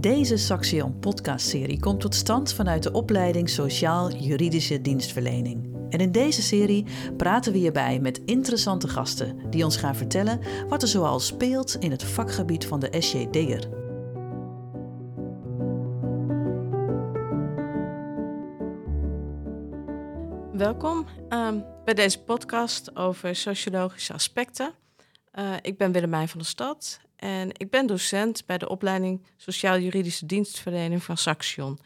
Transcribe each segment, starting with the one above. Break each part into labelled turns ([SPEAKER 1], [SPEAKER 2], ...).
[SPEAKER 1] Deze Saxion podcastserie komt tot stand vanuit de opleiding Sociaal-Juridische Dienstverlening. En in deze serie praten we hierbij met interessante gasten die ons gaan vertellen wat er zoal speelt in het vakgebied van de SJD'er.
[SPEAKER 2] Welkom ehm, bij deze podcast over sociologische aspecten. Uh, ik ben Willemijn van der Stad en ik ben docent bij de opleiding Sociaal-Juridische Dienstverlening van Saxion.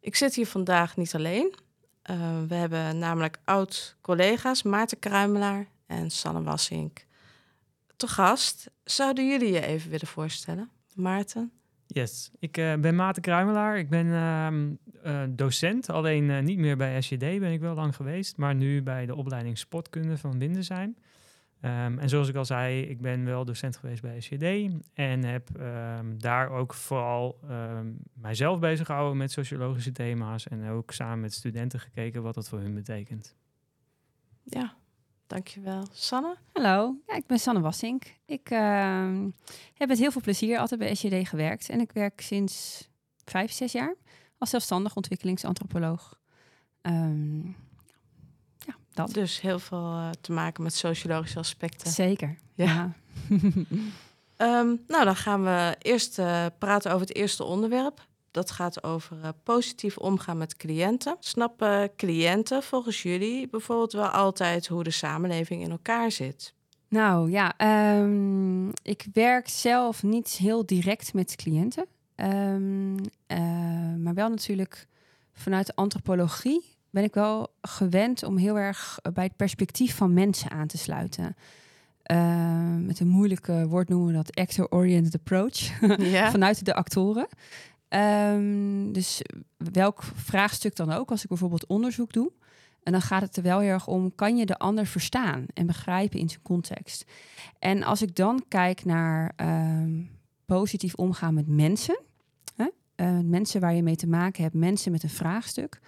[SPEAKER 2] Ik zit hier vandaag niet alleen. Uh, we hebben namelijk oud-collega's Maarten Kruimelaar en Sanne Wassink te gast. Zouden jullie je even willen voorstellen? Maarten?
[SPEAKER 3] Yes, ik uh, ben Maarten Kruimelaar. Ik ben uh, docent, alleen niet meer bij SJD ben ik wel lang geweest, maar nu bij de opleiding Sportkunde van Windesheim. Um, en zoals ik al zei, ik ben wel docent geweest bij SCD en heb um, daar ook vooral um, mijzelf bezig gehouden met sociologische thema's en ook samen met studenten gekeken wat dat voor hun betekent.
[SPEAKER 2] Ja, dankjewel. Sanne?
[SPEAKER 4] Hallo, ja, ik ben Sanne Wassink. Ik heb met heel veel plezier altijd bij SCD gewerkt en ik werk sinds vijf, zes jaar als zelfstandig ontwikkelingsantropoloog.
[SPEAKER 2] Dat. Dus heel veel uh, te maken met sociologische aspecten.
[SPEAKER 4] Zeker. Ja.
[SPEAKER 2] um, nou, dan gaan we eerst uh, praten over het eerste onderwerp. Dat gaat over uh, positief omgaan met cliënten. Snappen cliënten volgens jullie bijvoorbeeld wel altijd hoe de samenleving in elkaar zit?
[SPEAKER 4] Nou ja, um, ik werk zelf niet heel direct met cliënten. Um, maar wel natuurlijk vanuit de antropologie ben ik wel gewend om heel erg bij het perspectief van mensen aan te sluiten. Uh, met een moeilijke woord noemen we dat actor-oriented approach. Ja. Vanuit de actoren. Um, dus welk vraagstuk dan ook, als ik bijvoorbeeld onderzoek doe. En dan gaat het er wel heel erg om, kan je de ander verstaan en begrijpen in zijn context? En als ik dan kijk naar um, positief omgaan met mensen, hè? Uh, mensen waar je mee te maken hebt, mensen met een vraagstuk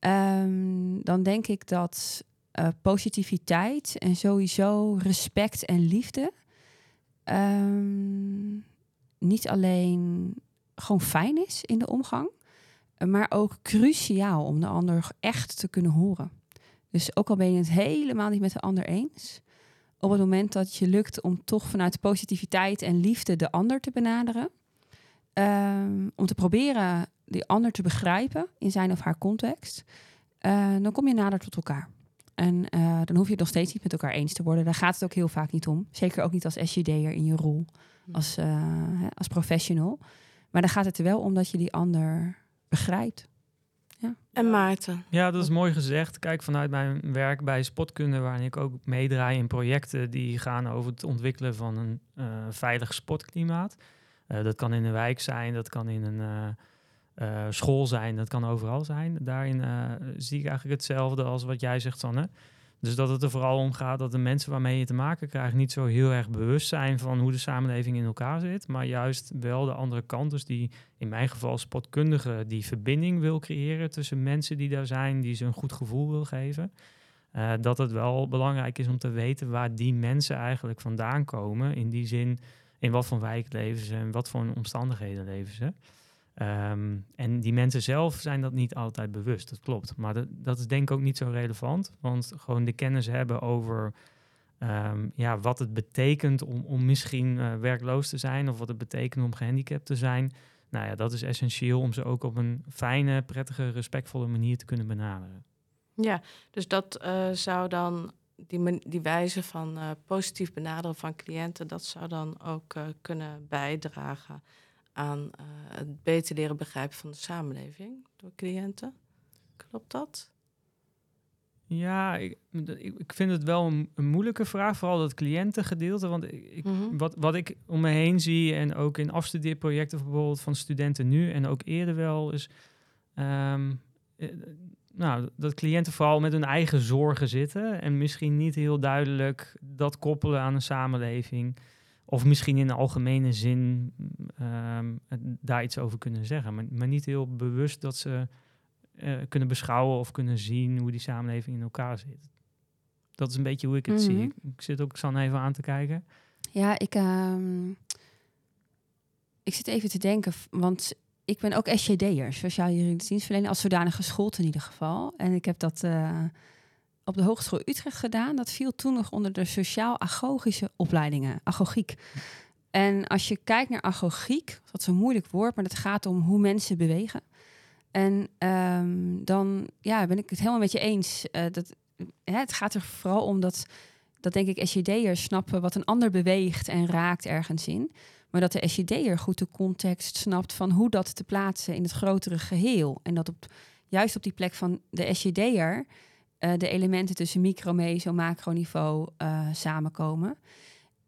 [SPEAKER 4] Um, dan denk ik dat uh, positiviteit en sowieso respect en liefde um, niet alleen gewoon fijn is in de omgang, maar ook cruciaal om de ander echt te kunnen horen. Dus ook al ben je het helemaal niet met de ander eens, op het moment dat je lukt om toch vanuit positiviteit en liefde de ander te benaderen, um, om te proberen die ander te begrijpen in zijn of haar context, uh, dan kom je nader tot elkaar. En uh, dan hoef je het nog steeds niet met elkaar eens te worden. Daar gaat het ook heel vaak niet om. Zeker ook niet als SJD'er in je rol, hm. als, uh, als professional. Maar dan gaat het er wel om dat je die ander begrijpt.
[SPEAKER 2] Ja. En Maarten?
[SPEAKER 3] Ja, dat is mooi gezegd. Kijk, vanuit mijn werk bij Spotkunde, waarin ik ook meedraai in projecten die gaan over het ontwikkelen van een veilig sportklimaat. dat kan in een wijk zijn, dat kan in een uh, school zijn, dat kan overal zijn. Daarin uh, zie ik eigenlijk hetzelfde als wat jij zegt, Sanne. Dus dat het er vooral om gaat dat de mensen waarmee je te maken krijgt niet zo heel erg bewust zijn van hoe de samenleving in elkaar zit, maar juist wel de andere kant, dus die in mijn geval spotkundige, die verbinding wil creëren tussen mensen die daar zijn, die ze een goed gevoel wil geven. Uh, dat het wel belangrijk is om te weten waar die mensen eigenlijk vandaan komen. In die zin, in wat voor wijk leven ze en wat voor omstandigheden leven ze. Um, en die mensen zelf zijn dat niet altijd bewust, dat klopt. Maar dat, dat is denk ik ook niet zo relevant, want gewoon de kennis hebben over um, ja, wat het betekent om, om misschien uh, werkloos te zijn of wat het betekent om gehandicapt te zijn. Nou ja, dat is essentieel om ze ook op een fijne, prettige, respectvolle manier te kunnen benaderen.
[SPEAKER 2] Ja, dus dat uh, zou dan die, die wijze van uh, positief benaderen van cliënten, dat zou dan ook kunnen bijdragen aan uh, het beter leren begrijpen van de samenleving door cliënten. Klopt dat?
[SPEAKER 3] Ja, ik, ik vind het wel een, een, moeilijke vraag, vooral dat cliëntengedeelte. Want ik, mm wat, wat ik om me heen zie en ook in afstudeerprojecten bijvoorbeeld van studenten nu en ook eerder wel, is um, nou, dat cliënten vooral met hun eigen zorgen zitten en misschien niet heel duidelijk dat koppelen aan een samenleving. Of misschien in de algemene zin um, daar iets over kunnen zeggen. Maar, maar niet heel bewust dat ze uh, kunnen beschouwen of kunnen zien hoe die samenleving in elkaar zit. Dat is een beetje hoe ik het zie.
[SPEAKER 4] Mhm.
[SPEAKER 3] Ik, ik, zit ook San even aan te kijken.
[SPEAKER 4] Ja, ik, um, ik zit even te denken, want ik ben ook SJD'er, Sociaal Juridisch Dienstverlener, als zodanig geschoold in ieder geval. En ik heb dat eh, op de Hogeschool Utrecht gedaan. Dat viel toen nog onder de sociaal-agogische opleidingen, agogiek. En als je kijkt naar agogiek, dat is een moeilijk woord, maar dat gaat om hoe mensen bewegen. En ehm, dan ja, ben ik het helemaal met je eens. eh, dat, hè, het gaat er vooral om dat, dat denk ik SJD'ers snappen wat een ander beweegt en raakt ergens in. Maar dat de SJD'er goed de context snapt van hoe dat te plaatsen in het grotere geheel. En dat op, juist op die plek van de SJD'er eh, de elementen tussen micro, meso, macroniveau eh samenkomen.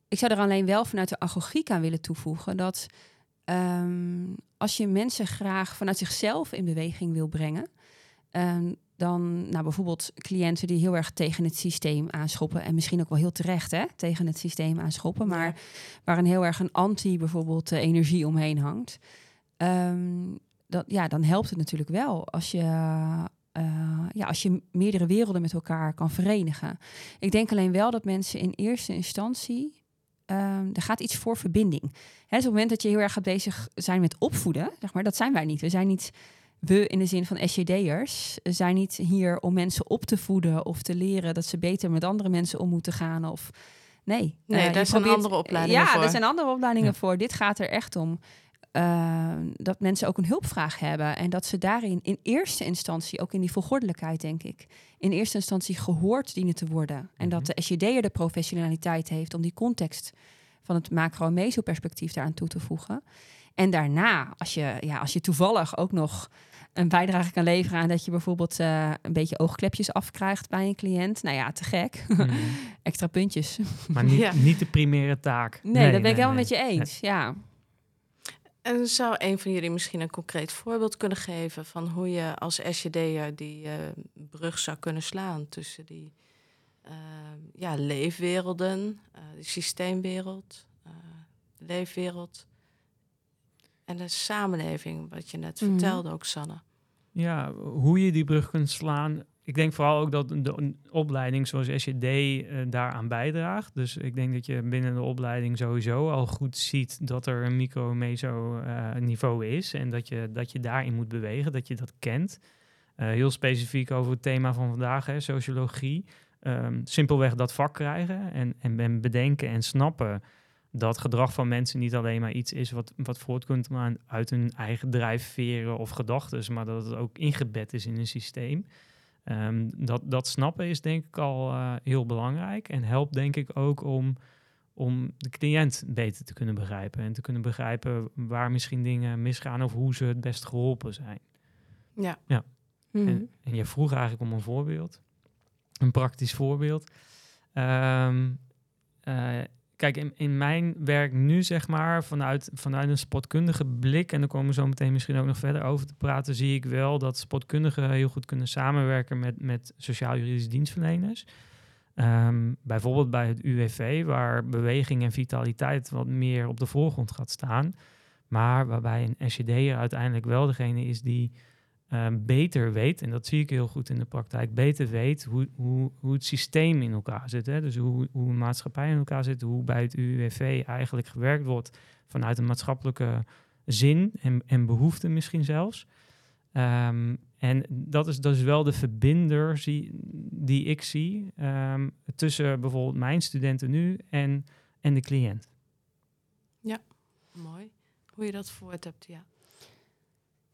[SPEAKER 4] Ik zou er alleen wel vanuit de agogiek aan willen toevoegen dat ehm, als je mensen graag vanuit zichzelf in beweging wil brengen, ehm, dan nou, bijvoorbeeld cliënten die heel erg tegen het systeem aanschoppen en misschien ook wel heel terecht hè, tegen het systeem aanschoppen, maar waar een heel erg een anti bijvoorbeeld eh, energie omheen hangt. Ehm, dat, ja, dan helpt het natuurlijk wel als je, ja, als je meerdere werelden met elkaar kan verenigen. Ik denk alleen wel dat mensen in eerste instantie. ehm, er gaat iets voor verbinding. Hè, dus op het moment dat je heel erg gaat bezig zijn met opvoeden, zeg maar, dat zijn wij niet. We zijn niet we in de zin van SJD'ers zijn niet hier om mensen op te voeden of te leren dat ze beter met andere mensen om moeten gaan. Of nee,
[SPEAKER 2] Nee,
[SPEAKER 4] eh,
[SPEAKER 2] daar zijn
[SPEAKER 4] probeert-
[SPEAKER 2] andere opleidingen
[SPEAKER 4] ja,
[SPEAKER 2] voor.
[SPEAKER 4] er zijn andere opleidingen
[SPEAKER 3] Ja.
[SPEAKER 4] voor. Dit gaat er echt om eh, dat mensen ook een hulpvraag hebben en dat ze daarin in eerste instantie, ook in die volgordelijkheid denk ik, in eerste instantie gehoord dienen te worden. En dat de SJD'er de professionaliteit heeft om die context van het macro- en meso-perspectief daaraan toe te voegen. En daarna, als je, ja, als je toevallig ook nog een bijdrage kan leveren aan dat je bijvoorbeeld eh, een beetje oogklepjes afkrijgt bij een cliënt. Nou ja, te gek.
[SPEAKER 3] Mhm.
[SPEAKER 4] Extra puntjes.
[SPEAKER 3] Maar niet,
[SPEAKER 2] Ja.
[SPEAKER 3] niet de primaire taak.
[SPEAKER 4] Nee, dat ben ik helemaal
[SPEAKER 3] nee.
[SPEAKER 4] met je eens. Ja.
[SPEAKER 2] En zou een van jullie misschien een concreet voorbeeld kunnen geven van hoe je als SJD'er die eh, brug zou kunnen slaan tussen die eh, ja, leefwerelden, eh de systeemwereld, eh, de leefwereld en de samenleving, wat je net
[SPEAKER 4] Mhm.
[SPEAKER 2] vertelde ook, Sanne.
[SPEAKER 3] Ja, hoe je die brug kunt slaan. Ik denk vooral ook dat de opleiding zoals SJD eh, daaraan bijdraagt. Dus ik denk dat je binnen de opleiding sowieso al goed ziet dat er een micro-meso eh, is. En dat je, dat je daarin moet bewegen, dat je dat kent. Eh, heel specifiek over het thema van vandaag, hè, sociologie. Ehm, simpelweg dat vak krijgen en, en, en bedenken en snappen dat gedrag van mensen niet alleen maar iets is wat, wat voortkomt uit hun eigen drijfveren of gedachten, maar dat het ook ingebed is in een systeem. Ehm, dat, dat snappen is denk ik al eh, heel belangrijk en helpt denk ik ook om, om de cliënt beter te kunnen begrijpen en te kunnen begrijpen waar misschien dingen misgaan of hoe ze het best geholpen zijn.
[SPEAKER 2] Ja,
[SPEAKER 4] Mhm.
[SPEAKER 3] En, en je vroeg eigenlijk om een voorbeeld, een praktisch voorbeeld. Ehm, eh, kijk, in, in mijn werk nu, zeg maar, vanuit, vanuit een spotkundige blik, en daar komen we zo meteen misschien ook nog verder over te praten, zie ik wel dat spotkundigen heel goed kunnen samenwerken met, met sociaal-juridische dienstverleners. Ehm, bijvoorbeeld bij het UWV, waar beweging en vitaliteit wat meer op de voorgrond gaat staan. Maar waarbij een SJD'er uiteindelijk wel degene is die ehm, beter weet, en dat zie ik heel goed in de praktijk, beter weet hoe, hoe, hoe het systeem in elkaar zit. Hè? Dus hoe, hoe een maatschappij in elkaar zit, hoe bij het UWV eigenlijk gewerkt wordt vanuit een maatschappelijke zin en, en behoefte misschien zelfs. Ehm, en dat is dus wel de verbinder zie, die ik zie ehm, tussen bijvoorbeeld mijn studenten nu en, en de cliënt.
[SPEAKER 2] mooi. Hoe je dat voort hebt, ja.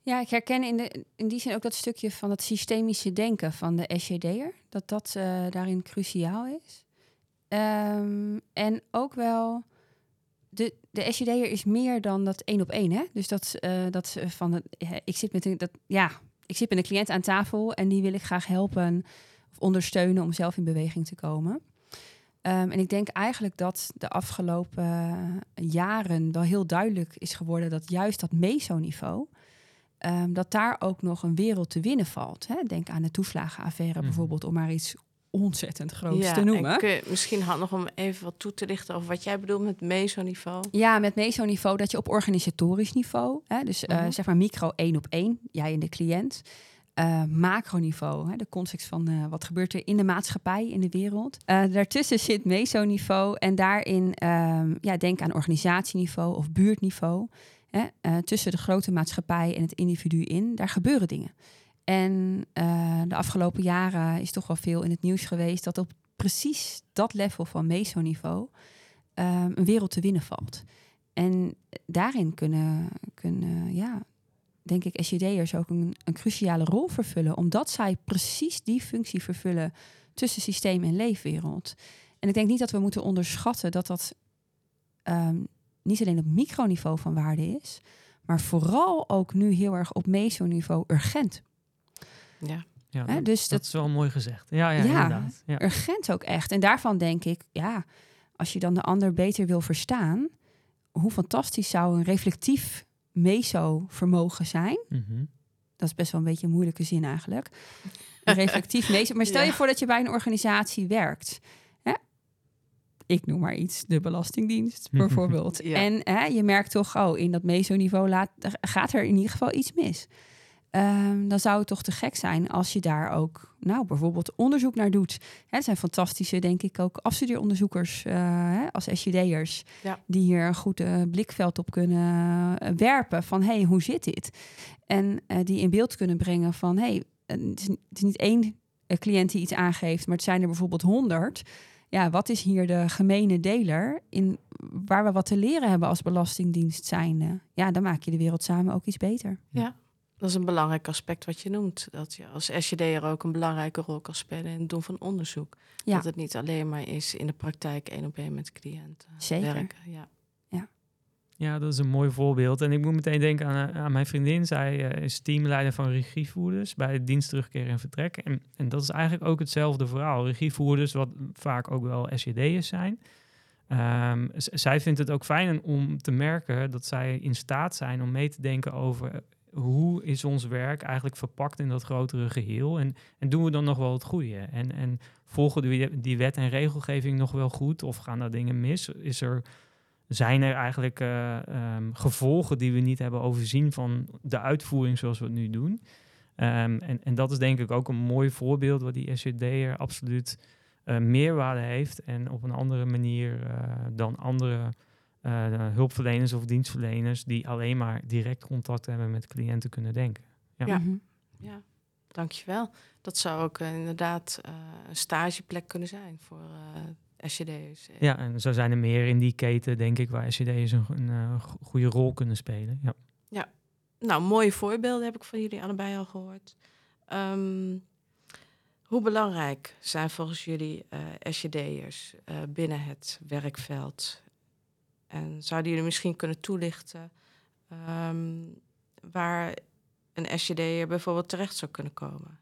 [SPEAKER 4] Ja, ik herken in, de, in die zin ook dat stukje van het systemische denken van de SJD'er. Dat dat eh, daarin cruciaal is. Ehm, en ook wel, de, de SJD'er is meer dan dat één op één. Hè? Dus dat, eh, dat ze van, het, eh, ik zit met een, dat, ja, ik zit met een cliënt aan tafel en die wil ik graag helpen of ondersteunen om zelf in beweging te komen. Ehm, en ik denk eigenlijk dat de afgelopen jaren wel heel duidelijk is geworden dat juist dat mesoniveau, Ehm, dat daar ook nog een wereld te winnen valt. Hè? Denk aan de toeslagenaffaire
[SPEAKER 3] Mhm.
[SPEAKER 4] bijvoorbeeld, om maar iets ontzettend groots
[SPEAKER 2] ja,
[SPEAKER 4] te noemen.
[SPEAKER 2] en kun je misschien had nog om even wat toe te lichten over wat jij bedoelt met mesoniveau.
[SPEAKER 4] Ja, met mesoniveau dat je op organisatorisch niveau, hè, dus eh,
[SPEAKER 2] Mhm.
[SPEAKER 4] zeg maar micro één op één, jij en de cliënt. Eh, macroniveau, hè, de context van eh, wat gebeurt er in de maatschappij, in de wereld. Eh, daartussen zit mesoniveau en daarin ehm, ja, denk aan organisatieniveau of buurtniveau. Eh, tussen de grote maatschappij en het individu in, daar gebeuren dingen. En eh, de afgelopen jaren is toch wel veel in het nieuws geweest dat op precies dat level van mesoniveau um, een wereld te winnen valt. En daarin kunnen, kunnen ja, denk ik, SJD'ers ook een, een cruciale rol vervullen, omdat zij precies die functie vervullen tussen systeem en leefwereld. En ik denk niet dat we moeten onderschatten dat dat ehm, niet alleen op microniveau van waarde is, maar vooral ook nu heel erg op mesoniveau urgent.
[SPEAKER 2] Ja.
[SPEAKER 3] Dus dat, is wel mooi gezegd. Ja, ja, ja, inderdaad. Ja.
[SPEAKER 4] urgent ook echt. En daarvan denk ik, ja, als je dan de ander beter wil verstaan, hoe fantastisch zou een reflectief meso-vermogen zijn? Mhm. Dat is best wel een beetje een moeilijke zin eigenlijk. Een reflectief meso. Maar stel je voor dat je bij een organisatie werkt. Hè? Ik noem maar iets, de Belastingdienst bijvoorbeeld. En hè, je merkt toch, oh, in dat meso-niveau gaat er in ieder geval iets mis. Ehm, dan zou het toch te gek zijn als je daar ook, nou, bijvoorbeeld onderzoek naar doet. Hè, zijn fantastische, denk ik, ook afstudeeronderzoekers uh, als SJD'ers, ja. die hier een goed uh, blikveld op kunnen eh, werpen van, hey, hoe zit dit? En die in beeld kunnen brengen van, hey, het is, het is niet één cliënt die iets aangeeft, maar het zijn er bijvoorbeeld honderd. Ja, wat is hier de gemene deler in waar we wat te leren hebben als belastingdienst zijnde? Ja, dan maak je de wereld samen ook iets beter.
[SPEAKER 2] Ja, dat is een belangrijk aspect wat je noemt. Dat je als SJD'er ook een belangrijke rol kan spelen in het doen van onderzoek. Ja. Dat het niet alleen maar is in de praktijk één op één met cliënten
[SPEAKER 4] Zeker.
[SPEAKER 2] werken. Ja.
[SPEAKER 4] Ja,
[SPEAKER 3] dat is een mooi voorbeeld. En ik moet meteen denken aan, aan mijn vriendin. Zij uh, is teamleider van regievoerders bij dienst terugkeer en vertrek. En, en dat is eigenlijk ook hetzelfde verhaal. Regievoerders, wat vaak ook wel SJD'ers zijn. Um, zij vindt het ook fijn om te merken dat zij in staat zijn om mee te denken over hoe is ons werk eigenlijk verpakt in dat grotere geheel? En, en doen we dan nog wel het goede? En, en volgen we die wet en regelgeving nog wel goed? Of gaan daar dingen mis? Is er, zijn er eigenlijk uh, um, gevolgen die we niet hebben overzien van de uitvoering zoals we het nu doen? Um, en, en dat is denk ik ook een mooi voorbeeld waar die er absoluut uh, meerwaarde heeft en op een andere manier uh, dan andere uh, hulpverleners of dienstverleners die alleen maar direct contact hebben met cliënten kunnen denken.
[SPEAKER 2] Ja, ja. Mm ja. dankjewel. Dat zou ook uh, inderdaad uh, een stageplek kunnen zijn voor SCD's.
[SPEAKER 3] Ja, en zo zijn er meer in die keten, denk ik, waar SCD's een, een goede rol kunnen spelen. Ja.
[SPEAKER 2] ja, nou, mooie voorbeelden heb ik van jullie allebei al gehoord. Um, hoe belangrijk zijn volgens jullie uh, SJD'ers uh, binnen het werkveld en zouden jullie misschien kunnen toelichten um, waar een SJD'er bijvoorbeeld terecht zou kunnen komen?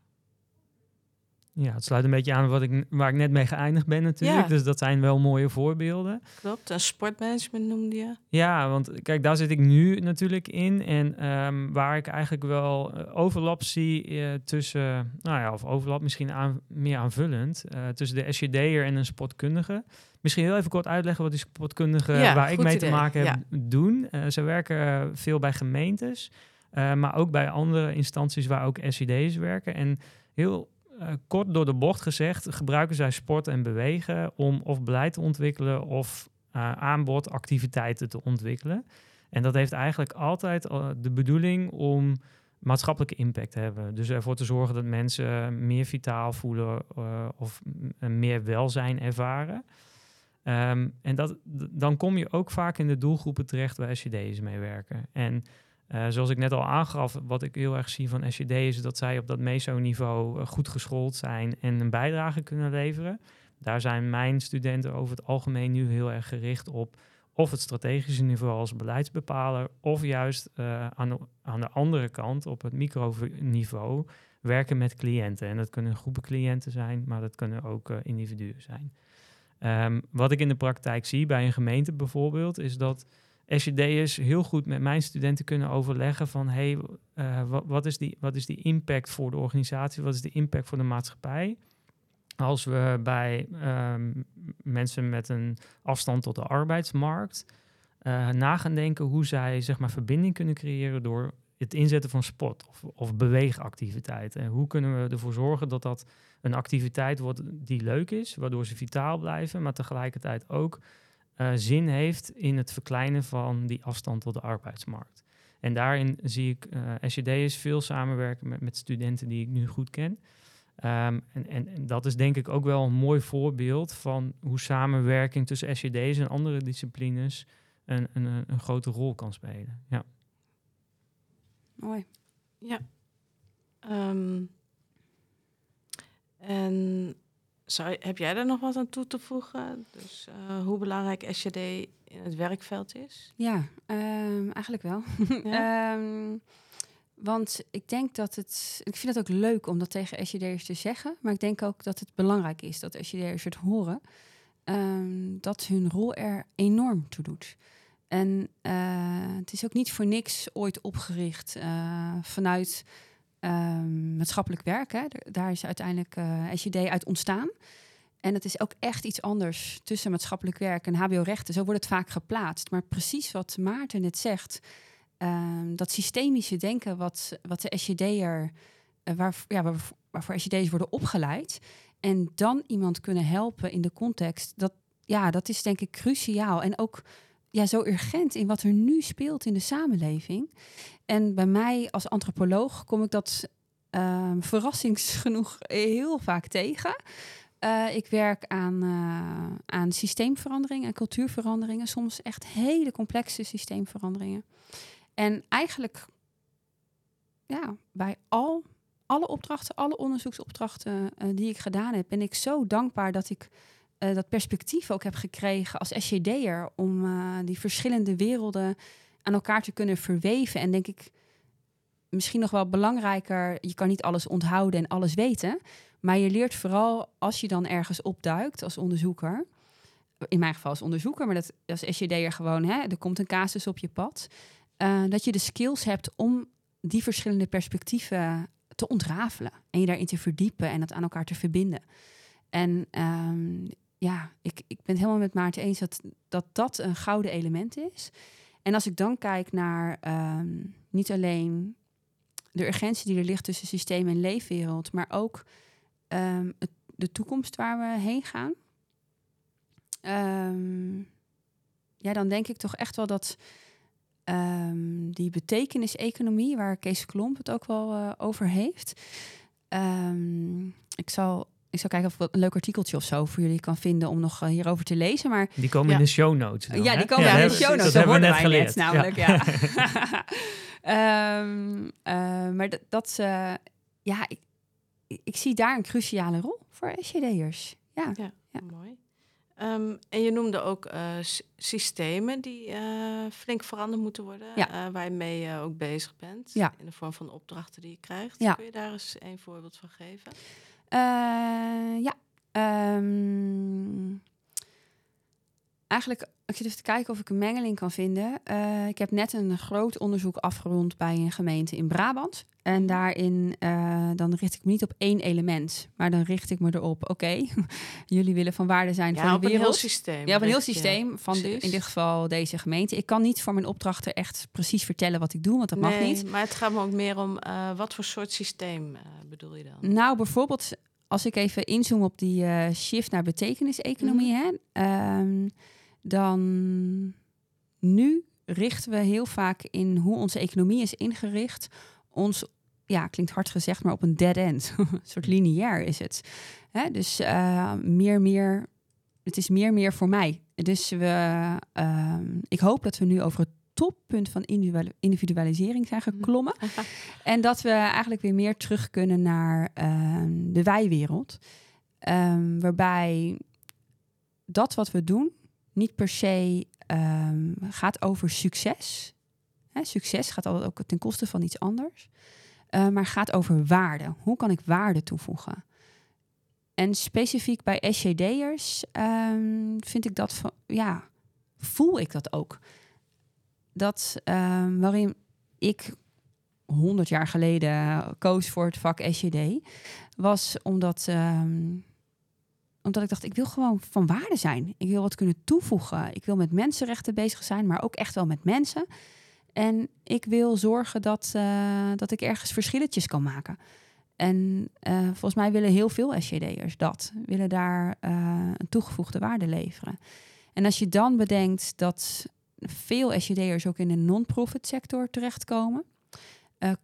[SPEAKER 3] Ja, het sluit een beetje aan wat ik, waar ik net mee geëindigd ben natuurlijk. Dus dat zijn wel mooie voorbeelden.
[SPEAKER 2] Klopt, en sportmanagement noemde je.
[SPEAKER 3] Ja, want kijk, daar zit ik nu natuurlijk in. En um, waar ik eigenlijk wel uh, overlap zie uh, tussen, nou ja, of overlap misschien aan, meer aanvullend, uh, tussen de SJD'er en een sportkundige. Misschien heel even kort uitleggen wat die sportkundigen ja, waar ik mee idee. te maken heb ja. doen. ze werken veel bij gemeentes, maar ook bij andere instanties waar ook SJD's werken. En heel uh, kort door de bocht gezegd, gebruiken zij sport en bewegen om of beleid te ontwikkelen of uh, aanbod, activiteiten te ontwikkelen. En dat heeft eigenlijk altijd uh, de bedoeling om maatschappelijke impact te hebben. Dus ervoor te zorgen dat mensen meer vitaal voelen of meer welzijn ervaren. Um, en dat, dan kom je ook vaak in de doelgroepen terecht waar SJD's mee werken. En uh, zoals ik net al aangaf, wat ik heel erg zie van SJD is dat zij op dat meso-niveau uh, goed geschoold zijn en een bijdrage kunnen leveren. Daar zijn mijn studenten over het algemeen nu heel erg gericht op of het strategische niveau als beleidsbepaler, of juist uh, aan, de, andere kant op het microniveau werken met cliënten. En dat kunnen groepen cliënten zijn, maar dat kunnen ook individuen zijn. Um, wat ik in de praktijk zie bij een gemeente bijvoorbeeld, is dat SJD'ers heel goed met mijn studenten kunnen overleggen van hey, uh, wat, is die, wat is die impact voor de organisatie, wat is de impact voor de maatschappij? Als we bij um, mensen met een afstand tot de arbeidsmarkt uh, na gaan denken hoe zij zeg maar, verbinding kunnen creëren door het inzetten van sport of, of beweegactiviteiten. En hoe kunnen we ervoor zorgen dat dat een activiteit wordt die leuk is, waardoor ze vitaal blijven, maar tegelijkertijd ook uh, zin heeft in het verkleinen van die afstand tot de arbeidsmarkt. En daarin zie ik uh, SJD'ers veel samenwerken met, met studenten die ik nu goed ken. Ehm, en, en, en, dat is denk ik ook wel een mooi voorbeeld van hoe samenwerking tussen SJD's en andere disciplines een, een, een grote rol kan spelen. Ja.
[SPEAKER 4] Mooi.
[SPEAKER 2] Ja. Ehm, en zou, heb jij daar nog wat aan toe te voegen? Dus uh, hoe belangrijk SJD in het werkveld is?
[SPEAKER 4] Ja, um, eigenlijk wel. Ja? um, want ik denk dat het. Ik vind het ook leuk om dat tegen SJD'ers te zeggen. Maar ik denk ook dat het belangrijk is dat SJD'ers het horen. Um, dat hun rol er enorm toe doet. En uh, het is ook niet voor niks ooit opgericht uh, vanuit um, maatschappelijk werk. Hè. Daar is uiteindelijk uh, SJD uit ontstaan. En het is ook echt iets anders tussen maatschappelijk werk en HBO-rechten. Zo wordt het vaak geplaatst. Maar precies wat Maarten net zegt, um, dat systemische denken, wat, wat de SJD'er, uh, waar, ja, waar, waarvoor SJD'ers worden opgeleid, en dan iemand kunnen helpen in de context, dat, ja, dat is denk ik cruciaal. En ook ja, zo urgent in wat er nu speelt in de samenleving. En bij mij als antropoloog kom ik dat uh, verrassingsgenoeg heel vaak tegen. Uh, ik werk aan, uh, aan systeemveranderingen en cultuurveranderingen, soms echt hele complexe systeemveranderingen. En eigenlijk, ja, bij al, alle opdrachten, alle onderzoeksopdrachten uh, die ik gedaan heb, ben ik zo dankbaar dat ik uh, dat perspectief ook heb gekregen als SJD'er om uh, die verschillende werelden aan elkaar te kunnen verweven. En denk ik, misschien nog wel belangrijker, je kan niet alles onthouden en alles weten, maar je leert vooral als je dan ergens opduikt als onderzoeker, in mijn geval als onderzoeker, maar dat als SJD'er gewoon, hè, er komt een casus op je pad, uh, dat je de skills hebt om die verschillende perspectieven te ontrafelen en je daarin te verdiepen en dat aan elkaar te verbinden. En um, ja, ik, ik ben helemaal met Maarten eens dat, dat dat een gouden element is. En als ik dan kijk naar um, niet alleen de urgentie die er ligt tussen systeem en leefwereld, maar ook het, de toekomst waar we heen gaan. Um, ja, dan denk ik toch echt wel dat die betekenis-economie, waar Kees Klomp het ook wel uh, over heeft. ik zal ik zal kijken of ik een leuk artikeltje of zo voor jullie kan vinden om nog uh, hierover te lezen. Maar
[SPEAKER 3] die komen ja. in de show notes. Dan,
[SPEAKER 4] ja, die komen ja, in de show notes. Dat, hebben we net geleerd. Net, namelijk, ja. ja. um, uh, maar dat, dat uh, ja, ik, ik zie daar een cruciale rol voor SJD'ers. Ja.
[SPEAKER 2] ja, ja. mooi. Um, en je noemde ook systemen die flink veranderd moeten worden, ja. waarmee je ook bezig bent. Ja. In de vorm van opdrachten die je krijgt. Ja. Kun je daar eens een voorbeeld van geven?
[SPEAKER 4] Uh, ja. Um, eigenlijk, ik zit even te kijken of ik een mengeling kan vinden. Uh, ik heb net een groot onderzoek afgerond bij een gemeente in Brabant. En mhm. daarin, uh, dan richt ik me niet op één element, maar dan richt ik me erop, oké, okay, jullie willen van waarde zijn
[SPEAKER 2] ja,
[SPEAKER 4] voor de
[SPEAKER 2] wereld. een heel systeem.
[SPEAKER 4] Ja, op een heel systeem ja, van de, in dit geval deze gemeente. Ik kan niet voor mijn opdrachten echt precies vertellen wat ik doe, want dat
[SPEAKER 2] nee,
[SPEAKER 4] mag niet.
[SPEAKER 2] maar het gaat me ook meer om, uh, wat voor soort systeem bedoel je dan?
[SPEAKER 4] Nou, bijvoorbeeld als ik even inzoom op die uh, shift naar betekenis-economie, mm. hè, um, dan nu richten we heel vaak in hoe onze economie is ingericht. Ons, ja, klinkt hard gezegd, maar op een dead end. een soort lineair is het. Hè? Dus uh, meer, meer, het is meer, meer voor mij. Dus we, uh, ik hoop dat we nu over het toppunt van individualisering zijn mhm. geklommen. en dat we eigenlijk weer meer terug kunnen naar uh, de wijwereld. Um, waarbij dat wat we doen niet per se um, gaat over succes. Hè, succes gaat altijd ook ten koste van iets anders. Uh, maar gaat over waarde. Hoe kan ik waarde toevoegen? En specifiek bij SJD'ers um, vind ik dat van, ja, voel ik dat ook dat um, waarin ik 100 jaar geleden koos voor het vak SJD, was omdat, omdat ik dacht, ik wil gewoon van waarde zijn. Ik wil wat kunnen toevoegen. Ik wil met mensenrechten bezig zijn, maar ook echt wel met mensen. En ik wil zorgen dat, uh, dat ik ergens verschilletjes kan maken. En uh, volgens mij willen heel veel SJD'ers dat. Willen daar uh, een toegevoegde waarde leveren. En als je dan bedenkt dat veel SJD'ers ook in de non-profit sector terechtkomen,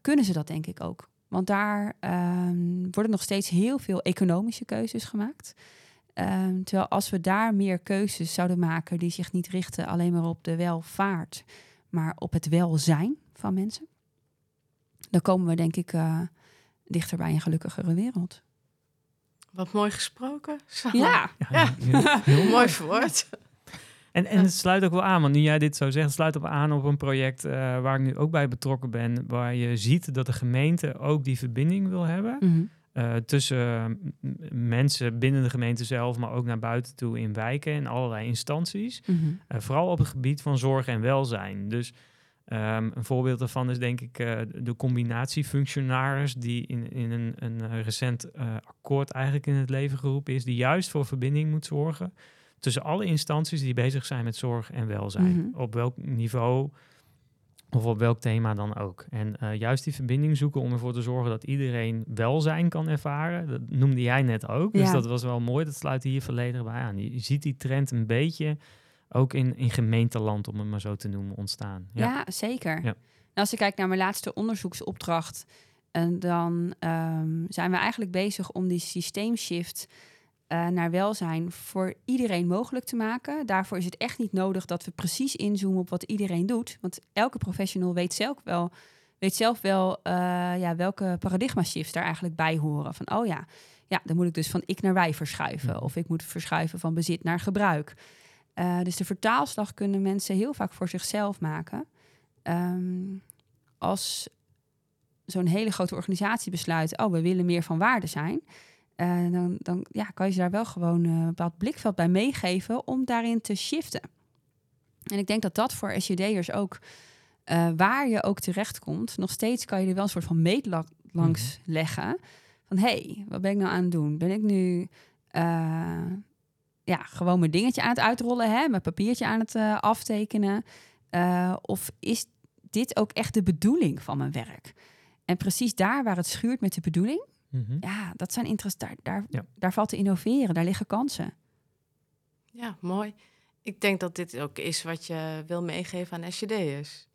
[SPEAKER 4] kunnen ze dat denk ik ook. Want daar um, worden nog steeds heel veel economische keuzes gemaakt. Um, terwijl als we daar meer keuzes zouden maken die zich niet richten alleen maar op de welvaart, maar op het welzijn van mensen, dan komen we denk ik uh, dichter bij een gelukkigere wereld.
[SPEAKER 2] Wat mooi gesproken.
[SPEAKER 4] Ja,
[SPEAKER 2] ja. heel mooi verwoord.
[SPEAKER 3] En, en het sluit ook wel aan, want nu jij dit zo zegt, sluit op aan op een project uh, waar ik nu ook bij betrokken ben, waar je ziet dat de gemeente ook die verbinding wil hebben.
[SPEAKER 4] Mhm.
[SPEAKER 3] Uh, tussen mensen binnen de gemeente zelf, maar ook naar buiten toe in wijken en allerlei instanties.
[SPEAKER 4] Mhm.
[SPEAKER 3] Uh, vooral op het gebied van zorg en welzijn. Dus um, een voorbeeld daarvan is denk ik uh, de combinatiefunctionaris die in, in een, een recent akkoord eigenlijk in het leven geroepen is, die juist voor verbinding moet zorgen tussen alle instanties die bezig zijn met zorg en welzijn.
[SPEAKER 4] Mhm.
[SPEAKER 3] Op welk niveau of op welk thema dan ook. En uh, juist die verbinding zoeken om ervoor te zorgen dat iedereen welzijn kan ervaren. Dat noemde jij net ook. Dus
[SPEAKER 4] Ja.
[SPEAKER 3] dat was wel mooi. Dat sluit hier volledig bij aan. Je, ziet die trend een beetje ook in, in gemeenteland, om het maar zo te noemen, ontstaan.
[SPEAKER 4] Ja, zeker.
[SPEAKER 3] Ja.
[SPEAKER 4] Nou, als ik kijk naar mijn laatste onderzoeksopdracht, en dan ehm, zijn we eigenlijk bezig om die systeemshift eh, naar welzijn voor iedereen mogelijk te maken. Daarvoor is het echt niet nodig dat we precies inzoomen op wat iedereen doet. Want elke professional weet zelf wel, weet zelf wel eh, ja, welke paradigma shifts daar eigenlijk bij horen. Van oh ja, ja, dan moet ik dus van ik naar wij verschuiven. Of ik moet verschuiven van bezit naar gebruik. Eh, dus de vertaalslag kunnen mensen heel vaak voor zichzelf maken. Ehm, als zo'n hele grote organisatie besluit, oh, we willen meer van waarde zijn. Eh, dan, dan ja, kan je ze daar wel gewoon eh, een bepaald blikveld bij meegeven om daarin te shiften. En ik denk dat dat voor SJD'ers ook, eh, waar je ook terechtkomt, nog steeds kan je er wel een soort van meetlat langs leggen. Van hé, hey, wat ben ik nou aan het doen? Ben ik nu eh, ja, gewoon mijn dingetje aan het uitrollen, hè? mijn papiertje aan het eh, aftekenen? Eh, of is dit ook echt de bedoeling van mijn werk? En precies daar waar het schuurt met de bedoeling,
[SPEAKER 3] Mhm.
[SPEAKER 4] ja, dat zijn interest. Daar, daar,
[SPEAKER 3] Ja.
[SPEAKER 4] daar valt te innoveren, daar liggen kansen.
[SPEAKER 2] Ja, mooi. Ik denk dat dit ook is wat je wil meegeven aan SJD'ers.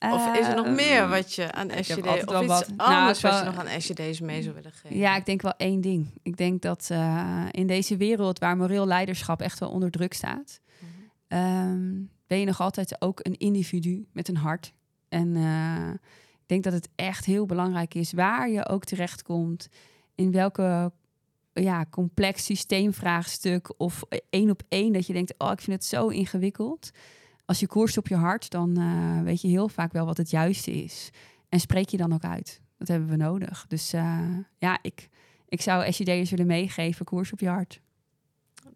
[SPEAKER 2] Of is er nog
[SPEAKER 4] Ehm,
[SPEAKER 2] meer wat je aan SJD... Of iets
[SPEAKER 4] wat. Nou,
[SPEAKER 2] anders
[SPEAKER 4] het
[SPEAKER 2] wat je nog aan SJD'ers mee zou willen geven?
[SPEAKER 4] Ja, ik denk wel één ding. Ik denk dat eh, in deze wereld waar moreel leiderschap echt wel onder druk staat,
[SPEAKER 2] Mhm.
[SPEAKER 4] ehm, ben je nog altijd ook een individu met een hart. En eh, denk dat het echt heel belangrijk is waar je ook terechtkomt, in welke ja, complex systeemvraagstuk of één op één dat je denkt, oh, ik vind het zo ingewikkeld. Als je koerst op je hart, dan eh, weet je heel vaak wel wat het juiste is. En spreek je dan ook uit. Dat hebben we nodig. Dus eh, ja, ik, ik zou SJD'ers willen meegeven, koers op je hart.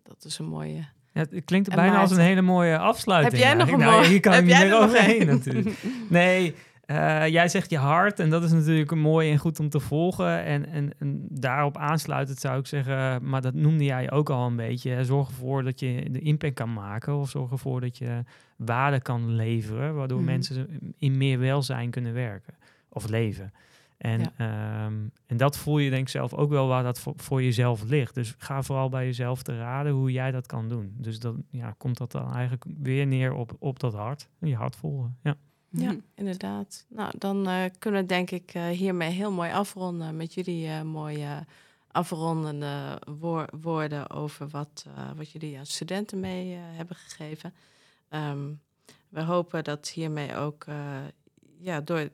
[SPEAKER 2] Dat is een mooie...
[SPEAKER 3] Ja, het klinkt bijna als een hele mooie afsluiting.
[SPEAKER 2] Heb jij nog een
[SPEAKER 3] nou, Hier kan
[SPEAKER 2] heb
[SPEAKER 3] ik niet
[SPEAKER 2] jij
[SPEAKER 3] meer
[SPEAKER 2] er nog
[SPEAKER 3] overheen
[SPEAKER 2] een?
[SPEAKER 3] natuurlijk. Nee, eh, jij zegt je hart en dat is natuurlijk mooi en goed om te volgen. En, en, en daarop aansluitend zou ik zeggen, maar dat noemde jij ook al een beetje. hè, Zorg ervoor dat je de impact kan maken of zorg ervoor dat je waarde kan leveren, waardoor
[SPEAKER 4] Mhm.
[SPEAKER 3] mensen in meer welzijn kunnen werken of leven. En,
[SPEAKER 2] Ja.
[SPEAKER 3] ehm, en dat voel je denk ik zelf ook wel waar dat voor, voor jezelf ligt. Dus ga vooral bij jezelf te raden hoe jij dat kan doen. Dus dan ja, komt dat dan eigenlijk weer neer op, op dat hart. Je hart volgen. Ja.
[SPEAKER 2] Ja, inderdaad. Nou, dan eh, kunnen we denk ik eh, hiermee heel mooi afronden met jullie eh, mooie afrondende woor- woorden over wat, wat jullie aan studenten mee hebben gegeven. Ehm, we hopen dat hiermee ook, ja, door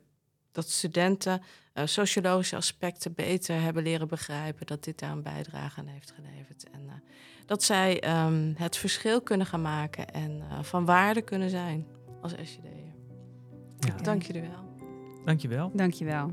[SPEAKER 2] dat studenten sociologische aspecten beter hebben leren begrijpen, dat dit daar een bijdrage aan heeft geleverd. En dat zij ehm, het verschil kunnen gaan maken en van waarde kunnen zijn als SJD'er.
[SPEAKER 3] Ja,
[SPEAKER 2] Dank jullie wel.
[SPEAKER 3] dankjewel.
[SPEAKER 4] Dankjewel.